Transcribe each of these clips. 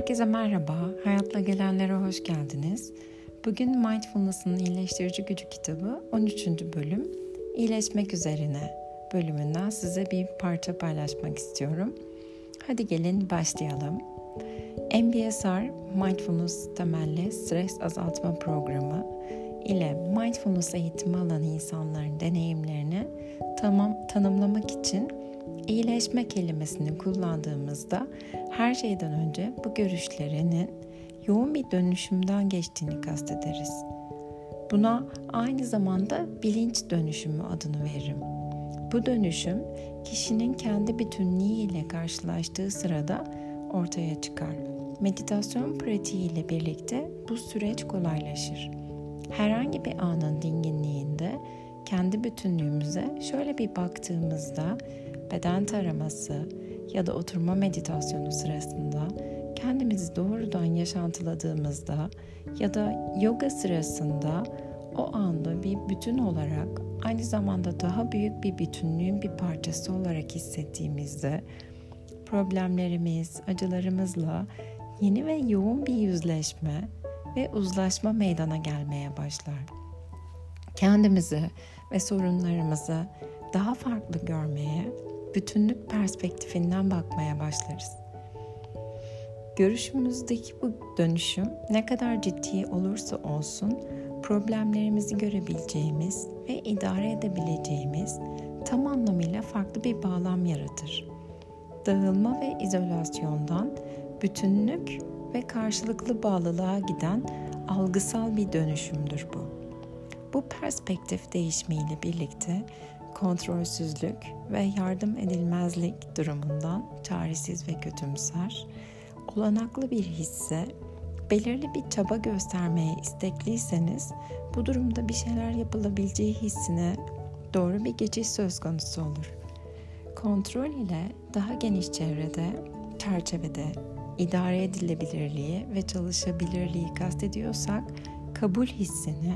Herkese merhaba, Hayatla Gelenlere hoş geldiniz. Bugün Mindfulness'ın iyileştirici gücü kitabı 13. bölüm İyileşmek üzerine bölümünden size bir parça paylaşmak istiyorum. Hadi gelin başlayalım. MBSR, Mindfulness temelli stres azaltma programı ile mindfulness eğitimi alan insanların deneyimlerini tamam tanımlamak için iyileşme kelimesini kullandığımızda her şeyden önce bu görüşlerinin yoğun bir dönüşümden geçtiğini kastederiz. Buna aynı zamanda bilinç dönüşümü adını veririm. Bu dönüşüm kişinin kendi bütünlüğüyle karşılaştığı sırada ortaya çıkar. Meditasyon pratiği ile birlikte bu süreç kolaylaşır. Herhangi bir anın dinginliğinde kendi bütünlüğümüze şöyle bir baktığımızda beden taraması ya da oturma meditasyonu sırasında kendimizi doğrudan yaşantıladığımızda ya da yoga sırasında o anda bir bütün olarak aynı zamanda daha büyük bir bütünlüğün bir parçası olarak hissettiğimizde problemlerimiz, acılarımızla yeni ve yoğun bir yüzleşme ve uzlaşma meydana gelmeye başlar. Kendimizi ve sorunlarımızı daha farklı görmeye, bütünlük perspektifinden bakmaya başlarız. Görüşümüzdeki bu dönüşüm ne kadar ciddi olursa olsun problemlerimizi görebileceğimiz ve idare edebileceğimiz tam anlamıyla farklı bir bağlam yaratır. Dağılma ve izolasyondan bütünlük ve karşılıklı bağlılığa giden algısal bir dönüşümdür bu. Bu perspektif değişimiyle birlikte kontrolsüzlük ve yardım edilmezlik durumundan çaresiz ve kötümser, olanaklı bir hisse, belirli bir çaba göstermeye istekliyseniz bu durumda bir şeyler yapılabileceği hissine doğru bir geçiş söz konusu olur. Kontrol ile daha geniş çevrede, çerçevede idare edilebilirliği ve çalışabilirliği kastediyorsak kabul hissini,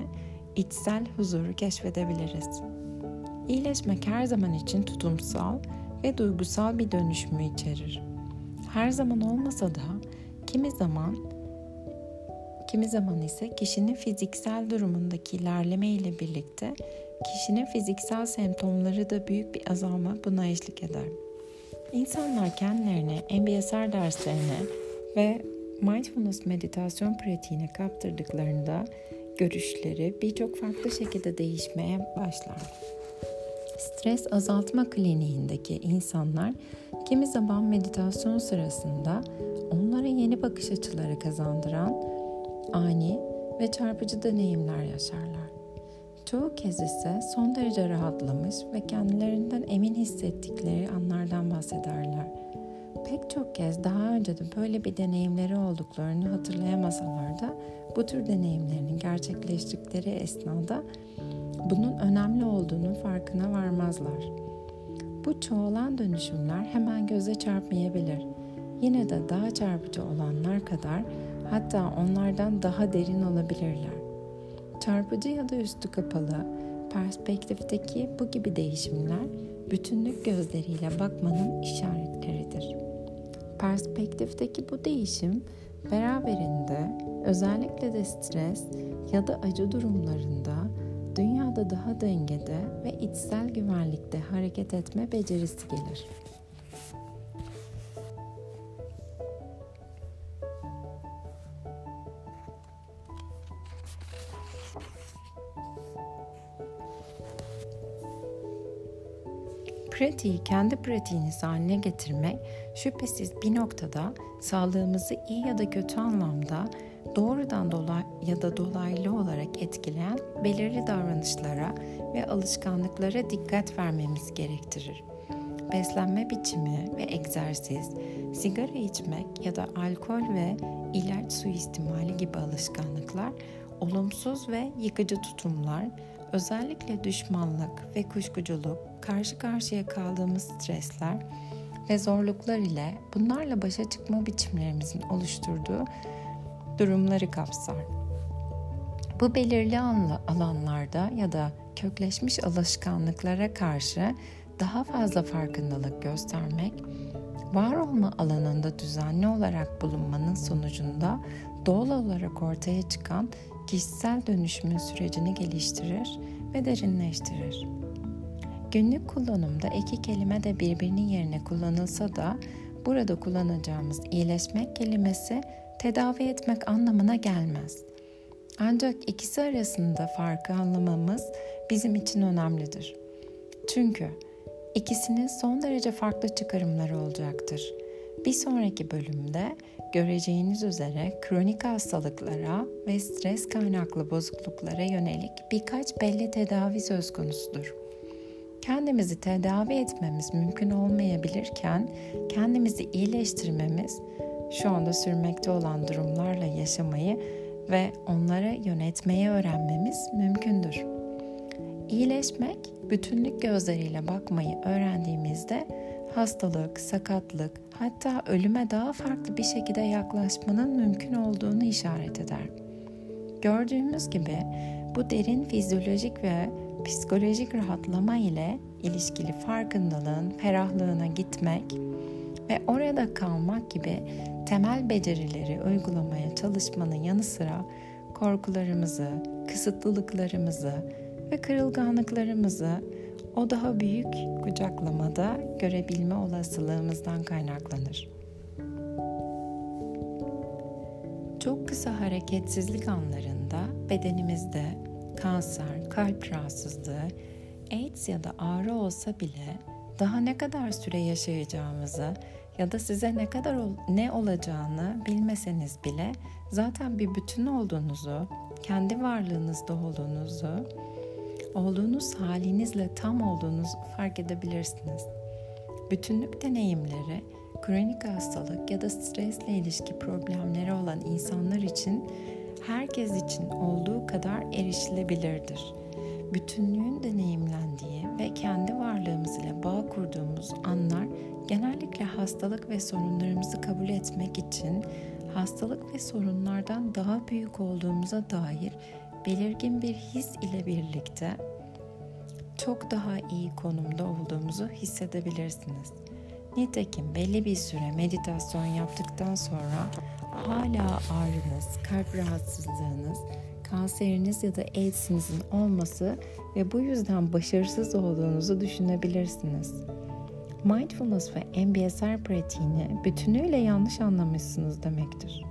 içsel huzuru keşfedebiliriz. İyileşmek her zaman için tutumsal ve duygusal bir dönüşümü içerir. Her zaman olmasa da kimi zaman kimi zaman ise kişinin fiziksel durumundaki ilerleme ile birlikte kişinin fiziksel semptomları da büyük bir azalma buna eşlik eder. İnsanlar kendilerini MBSR derslerine ve mindfulness meditasyon pratiğine kaptırdıklarında görüşleri birçok farklı şekilde değişmeye başlar. Stres azaltma kliniğindeki insanlar kimi zaman meditasyon sırasında onlara yeni bakış açıları kazandıran ani ve çarpıcı deneyimler yaşarlar. Çoğu kez ise son derece rahatlamış ve kendilerinden emin hissettikleri anlardan bahsederler. Pek çok kez daha önce de böyle bir deneyimleri olduklarını hatırlayamasalar da bu tür deneyimlerinin gerçekleştikleri esnada bunun önemli olduğunu farkına varmazlar. Bu çoğalan dönüşümler hemen göze çarpmayabilir. Yine de daha çarpıcı olanlar kadar hatta onlardan daha derin olabilirler. Çarpıcı ya da üstü kapalı perspektifteki bu gibi değişimler bütünlük gözleriyle bakmanın işaretleridir. Perspektifteki bu değişim beraberinde özellikle de stres ya da acı durumlarında dünyada daha dengede ve içsel güvenlikte hareket etme becerisi gelir. Pratiği kendi pratiğiniz haline getirmek şüphesiz bir noktada sağlığımızı iyi ya da kötü anlamda doğrudan dolay ya da dolaylı olarak etkileyen belirli davranışlara ve alışkanlıklara dikkat vermemiz gerektirir. Beslenme biçimi ve egzersiz, sigara içmek ya da alkol ve ilaç suistimali gibi alışkanlıklar, olumsuz ve yıkıcı tutumlar, özellikle düşmanlık ve kuşkuculuk, karşı karşıya kaldığımız stresler ve zorluklar ile bunlarla başa çıkma biçimlerimizin oluşturduğu durumları kapsar. Bu belirli alanlarda ya da kökleşmiş alışkanlıklara karşı daha fazla farkındalık göstermek, var olma alanında düzenli olarak bulunmanın sonucunda doğal olarak ortaya çıkan kişisel dönüşümün sürecini geliştirir ve derinleştirir. Günlük kullanımda iki kelime de birbirinin yerine kullanılsa da burada kullanacağımız iyileşmek kelimesi tedavi etmek anlamına gelmez. Ancak ikisi arasında farkı anlamamız bizim için önemlidir. Çünkü ikisinin son derece farklı çıkarımları olacaktır. Bir sonraki bölümde göreceğiniz üzere kronik hastalıklara ve stres kaynaklı bozukluklara yönelik birkaç belli tedavi söz konusudur. Kendimizi tedavi etmemiz mümkün olmayabilirken kendimizi iyileştirmemiz şu anda sürmekte olan durumlarla yaşamayı ve onları yönetmeyi öğrenmemiz mümkündür. İyileşmek, bütünlük gözleriyle bakmayı öğrendiğimizde hastalık, sakatlık, hatta ölüme daha farklı bir şekilde yaklaşmanın mümkün olduğunu işaret eder. Gördüğümüz gibi bu derin fizyolojik ve psikolojik rahatlama ile ilişkili farkındalığın ferahlığına gitmek ve orada kalmak gibi temel becerileri uygulamaya çalışmanın yanı sıra korkularımızı, kısıtlılıklarımızı ve kırılganlıklarımızı o daha büyük kucaklamada görebilme olasılığımızdan kaynaklanır. Çok kısa hareketsizlik anlarında bedenimizde kanser, kalp rahatsızlığı, AIDS ya da ağrı olsa bile daha ne kadar süre yaşayacağımızı ya da size ne kadar ne olacağını bilmeseniz bile zaten bir bütün olduğunuzu, kendi varlığınızda olduğunuzu, olduğunuz halinizle tam olduğunuzu fark edebilirsiniz. Bütünlük deneyimleri, kronik hastalık ya da stresle ilişki problemleri olan insanlar için herkes için olduğu kadar erişilebilirdir. Bütünlüğün deneyimlendiği ve kendi varlığımız ile bağ kurduğumuz anlar genellikle hastalık ve sorunlarımızı kabul etmek için hastalık ve sorunlardan daha büyük olduğumuza dair belirgin bir his ile birlikte çok daha iyi konumda olduğumuzu hissedebilirsiniz. Nitekim belli bir süre meditasyon yaptıktan sonra hala ağrınız, kalp rahatsızlığınız, kanseriniz ya da AIDS'inizin olması ve bu yüzden başarısız olduğunuzu düşünebilirsiniz. Mindfulness ve MBSR pratiğini bütünüyle yanlış anlamışsınız demektir.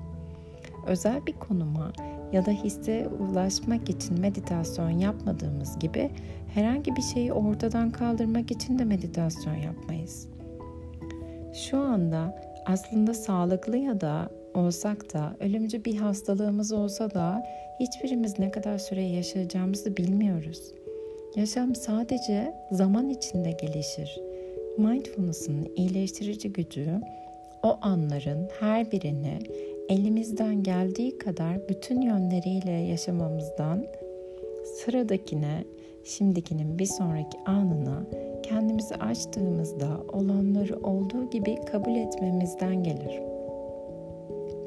Özel bir konuma ya da hisse ulaşmak için meditasyon yapmadığımız gibi herhangi bir şeyi ortadan kaldırmak için de meditasyon yapmayız. Şu anda aslında sağlıklı ya da olsak da ölümcü bir hastalığımız olsa da hiçbirimiz ne kadar süre yaşayacağımızı bilmiyoruz. Yaşam sadece zaman içinde gelişir. Mindfulness'ın iyileştirici gücü o anların her birini elimizden geldiği kadar bütün yönleriyle yaşamamızdan sıradakine, şimdikinin bir sonraki anına kendimizi açtığımızda olanları olduğu gibi kabul etmemizden gelir.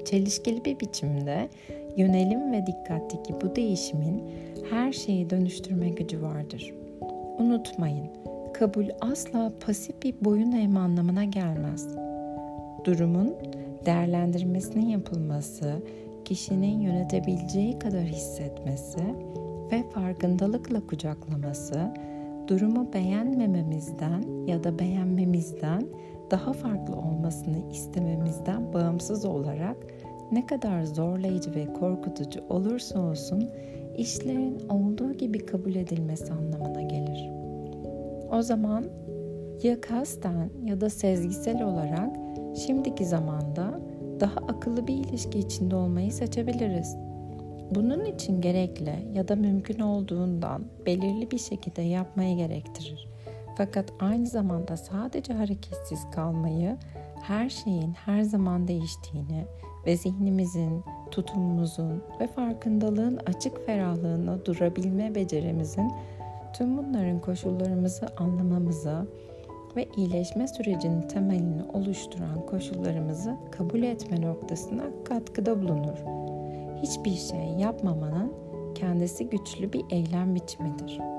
Çelişkili bir biçimde yönelim ve dikkatteki bu değişimin her şeyi dönüştürme gücü vardır. Unutmayın, kabul asla pasif bir boyun eğme anlamına gelmez. Durumun değerlendirmesinin yapılması, kişinin yönetebileceği kadar hissetmesi ve farkındalıkla kucaklaması, durumu beğenmememizden ya da beğenmemizden daha farklı olmasını istememizden bağımsız olarak ne kadar zorlayıcı ve korkutucu olursa olsun işlerin olduğu gibi kabul edilmesi anlamına gelir. O zaman ya kasten ya da sezgisel olarak şimdiki zamanda daha akıllı bir ilişki içinde olmayı seçebiliriz. Bunun için gerekli ya da mümkün olduğundan belirli bir şekilde yapmayı gerektirir. Fakat aynı zamanda sadece hareketsiz kalmayı, her şeyin her zaman değiştiğini ve zihnimizin, tutumumuzun ve farkındalığın açık ferahlığına durabilme becerimizin tüm bunların koşullarımızı anlamamıza ve iyileşme sürecinin temelini oluşturan koşullarımızı kabul etme noktasına katkıda bulunur hiçbir şey yapmamanın kendisi güçlü bir eylem biçimidir.